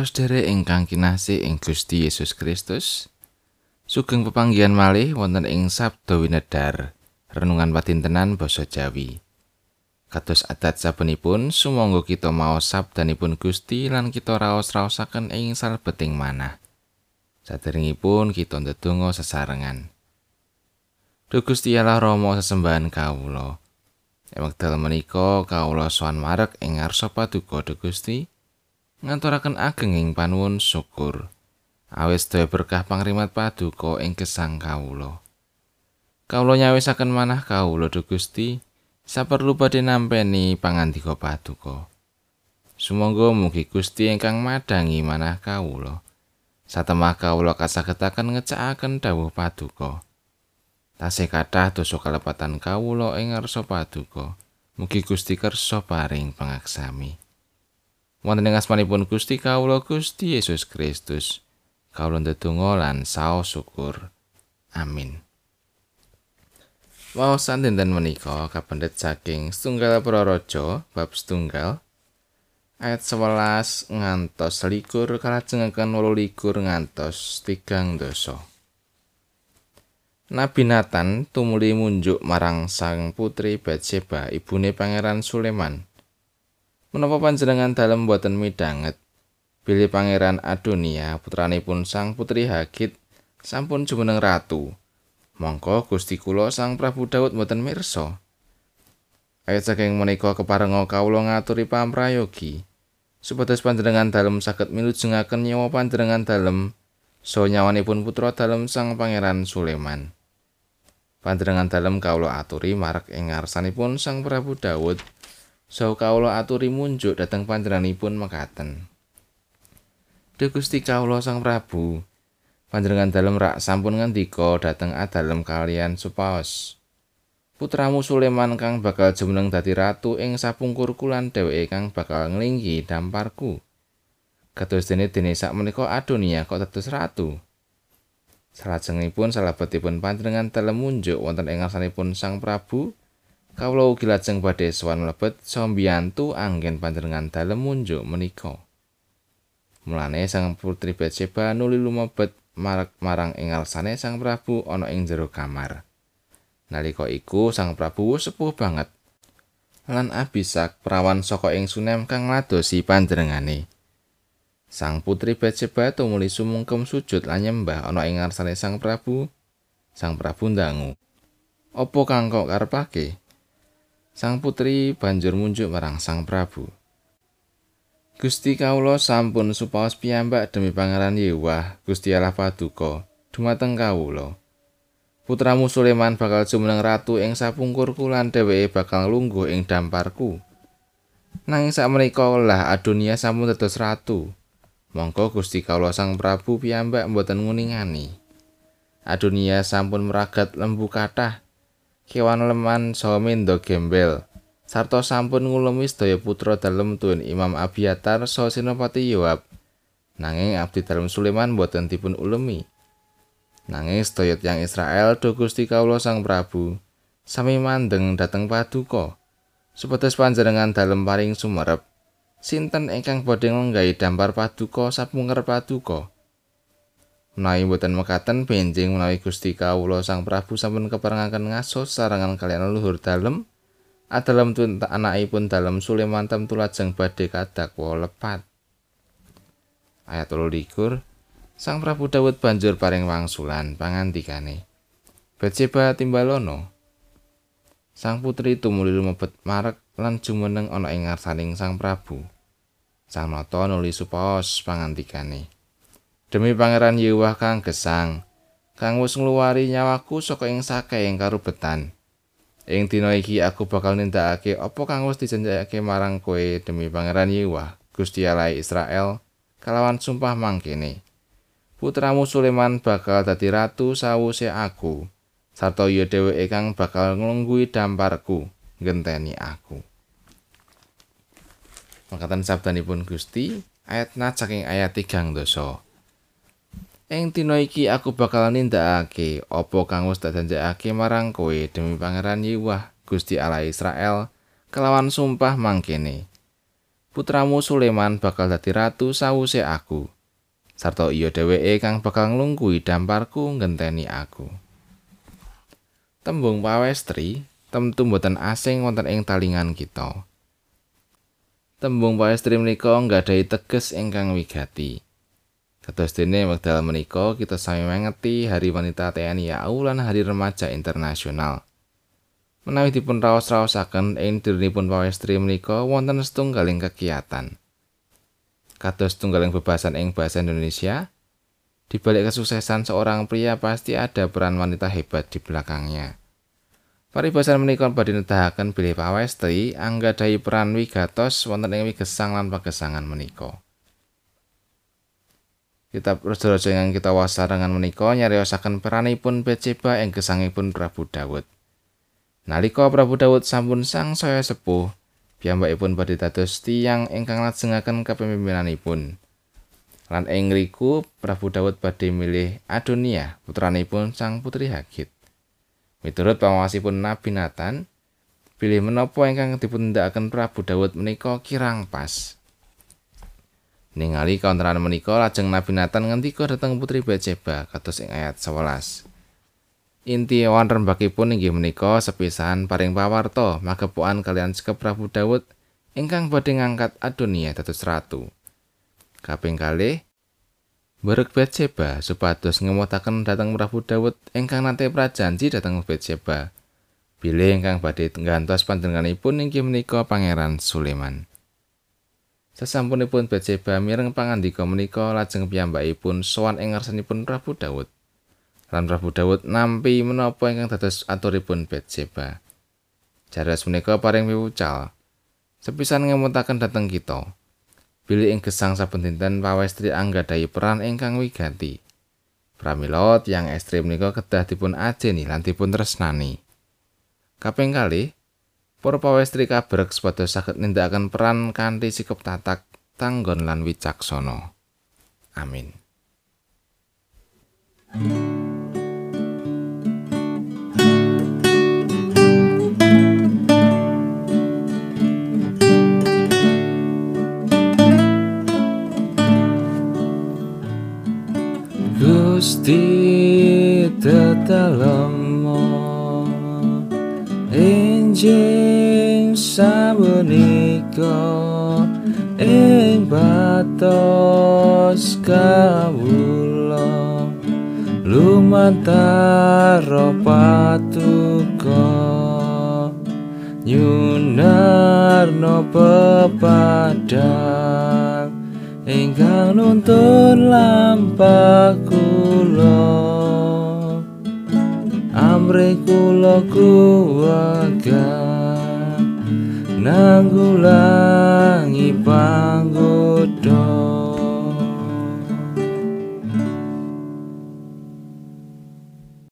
Para sedherek ingkang kinasih ing Gusti Yesus Kristus, sugeng pepanggihan malih wonten ing Sabda Winedar, renungan patintenan basa Jawi. Kados adat sabenipun, sumangga kita maos sabdanipun Gusti lan kita raos-raosaken ing salebeting manah. Saderengipun kita ndedonga sesarengan. Duh Gusti Allah Rama sesembahan kawula. Ing wekdal menika kawula sowan marek ing ngarsa paduka Gusti. Nganturaken ageng ing panuwun syukur. Awis daya berkah pangrimat paduka ing gesang kawula. Kawula nyawisaken manah kawula dhumateng Gusti saperlu badhe nampeni pangandika paduka. Sumangga mugi Gusti ingkang madangi manah kawula. Satemah kawula kasagetaken ngecakaken dawuh paduka. Tasih kathah dosa kalepatan kawula ing ngarsa paduka. Mugi Gusti kersa paring pangaksami wonten ing asmanipun Gusti kawula Gusti Yesus Kristus. Kawula ndedonga lan saos syukur. Amin. Wawasan dinten menika kapendet saking setunggal praraja bab setunggal ayat 11 ngantos likur kalajengaken wolu likur ngantos tigang dosa. Nabi Nathan tumuli munjuk marang sang putri Bathsheba ibune Pangeran Sulaiman Menapa panjenengan dalem boten midanget bilih Pangeran Adonia putranipun Sang Putri Hagit sampun jumeneng ratu. Mongko Gusti kula Sang Prabu Daud boten mirsa. Ayat saking menika keparenga kawula ngaturi pamrayogi supados panjenengan dalem saged milujengaken nyawa panjenengan dalem so nyawanipun putra dalem Sang Pangeran Sulaiman. Panjenengan dalem kawula aturi marek ing ngarsanipun Sang Prabu Daud Saha kawula aturi munjuk dhateng panjenenganipun mekaten. Duh Gusti kawula Sang Prabu, panjenengan dalem rak sampun ngendika dhateng adalem kalian supaos. Putramu Sulaiman kang bakal jumeneng dadi ratu ing sapungkur kulan dheweke kang bakal nglinggi damparku. Kados dene dene sak menika Adonia kok dados ratu. Salajengipun salabetipun panjenengan dalem munjuk wonten ing ngarsanipun Sang Prabu, kawula ugi lajeng badhe sowan mlebet sambiyantu anggen panjenengan dalem munjuk menika. Mulane sang putri Bathsheba nuli lumebet marek marang ing alsane sang Prabu ana ing jero kamar. Nalika iku sang Prabu sepuh banget lan abisak prawan saka ing sunem kang ngladosi panjenengane. Sang putri Bathsheba tumuli sumungkem sujud lan nyembah ana ing ngarsane sang Prabu. Sang Prabu ndangu. Apa kang kok karepake? Sang putri banjur munjuk marang Sang Prabu. Gusti kawula sampun supaos piyambak demi Pangeran Yewah, Gusti Allah Paduka, dumateng kawula. Putramu Sulaiman bakal jumeneng ratu ing sapungkurku lan dheweke bakal lungguh ing damparku. Nanging sakmenika lah Adonia sampun dados ratu. Monggo Gusti kawula Sang Prabu piyambak mboten nguningani. Adonia sampun meragat lembu kathah kewan leman saha mendo gembel. Sarta sampun ngulumi sedaya putra dalem tuwin Imam Abiatar saha Senopati Yoab. Nanging abdi dalem Sulaiman boten dipun ulemi. Nanging sedaya tiyang Israel do Gusti kawula Sang Prabu sami mandeng dhateng paduka. Supados panjenengan dalem paring sumerep sinten ingkang badhe nggahi dampar paduka sapungker paduka Menawi mboten mekaten benjing menawi Gusti kawula Sang Prabu sampun keperangaken ngaso sarangan kalian leluhur dalem adalem tun anakipun dalem Sulaiman tem tulajeng badhe kadakwa lepat. Ayat 23 Sang Prabu Daud banjur paring wangsulan pangandikane. Bathsheba timbalono. Sang putri tumuli lumebet marek lan jumeneng ana ing ngarsaning Sang Prabu. Sang nata nuli supaos pangandikane. Demi pangeran Yewah kang gesang kang wis ngluwari nyawaku saka ing sakeing karubetan. Ing dina iki aku bakal nindakake apa kang wis dijanjekake marang kowe demi pangeran Yewah Gusti Allah Israel kalawan sumpah mangkene. Putramu Sulaiman bakal dadi ratu sawuse aku sarta ya dheweke kang bakal nglungguhi damparku ngenteni aku. Makatan sabdanipun Gusti ayat saking ayat 3 dosa. Ing dina iki aku bakal nindakake apa kang wis dijanjekake marang kowe demi Pangeran Yewah Gusti Allah Israel kelawan sumpah mangkene. putramu Sulaiman bakal dadi ratu sawuse aku. Sarta iya dheweke kang bakal nglungguhi damparku ngenteni aku. Tembung pawestri tentu boten asing wonten ing talingan kita. Tembung pawestri menika nggadahi teges ingkang wigati. Kados dene wekdal menika kita sami mengeti Hari Wanita TNI AU lan Hari Remaja Internasional. Menawi dipun raos-raosaken ing dirinipun pawestri menika wonten setunggaling kegiatan. Kados tunggaling bebasan ing bahasa Indonesia, di balik kesuksesan seorang pria pasti ada peran wanita hebat di belakangnya. Paribasan menika badhe nedahaken bilih pawestri anggadhahi peran wigatos wonten ing wigesang lan pagesangan menika. Kitab Raja-raja ingkang kita wasarengan menika nyariosaken peranipun Betseba ing gesangipun Prabu Dawud. Nalika Prabu Dawud sampun sang saya sepuh, piyambakipun badhe dados tiyang ingkang lajengaken kepemimpinanipun. Lan ing ngriku Prabu Dawud badhe milih Adonia, putranipun sang putri Hagit. Miturut pangwasipun Nabi Nathan, pilih menapa ingkang dipundhakaken Prabu Dawud menika kirang pas. Ningali kaunteran menika lajeng Nabi Nathan ngendika dhateng putri Bathsheba kados ing ayat 11. Inti wan rembakipun inggih menika sepisan paring pawarta magepokan kalian sekep Prabu Daud ingkang badhe ngangkat Adonia dados ratu. Kaping kalih Berek Bathsheba supados ngemutaken dhateng Prabu Daud ingkang nate prajanji dhateng Bathsheba. Bilih ingkang badhe nggantos panjenenganipun inggih menika Pangeran Sulaiman. Sasampunipun Bathsheba mireng pangandika menika lajeng piyambakipun sowan ing ngarsanipun Prabu Daud. Lan Prabu Daud nampi menapa ingkang dados aturipun Bathsheba. Jaras menika paring wiwucal. Sepisan ngemutaken dhateng kita. Bilih ing gesang saben dinten pawestri anggadhahi peran ingkang wigati. Pramila tiyang estri menika kedah dipun ajeni lan dipun tresnani. Kaping kalih, Para pawestri kabrek supados saged nindakaken peran kanthi sikap tatak, tanggon lan wicaksana. Amin. Gusti tetelemo enjing sabenika ing batos kawula. Lumantar patuko. Nyunarno pepadang ingkang nuntun lampah kula mrikulo kuwagat nanggulangi panggung.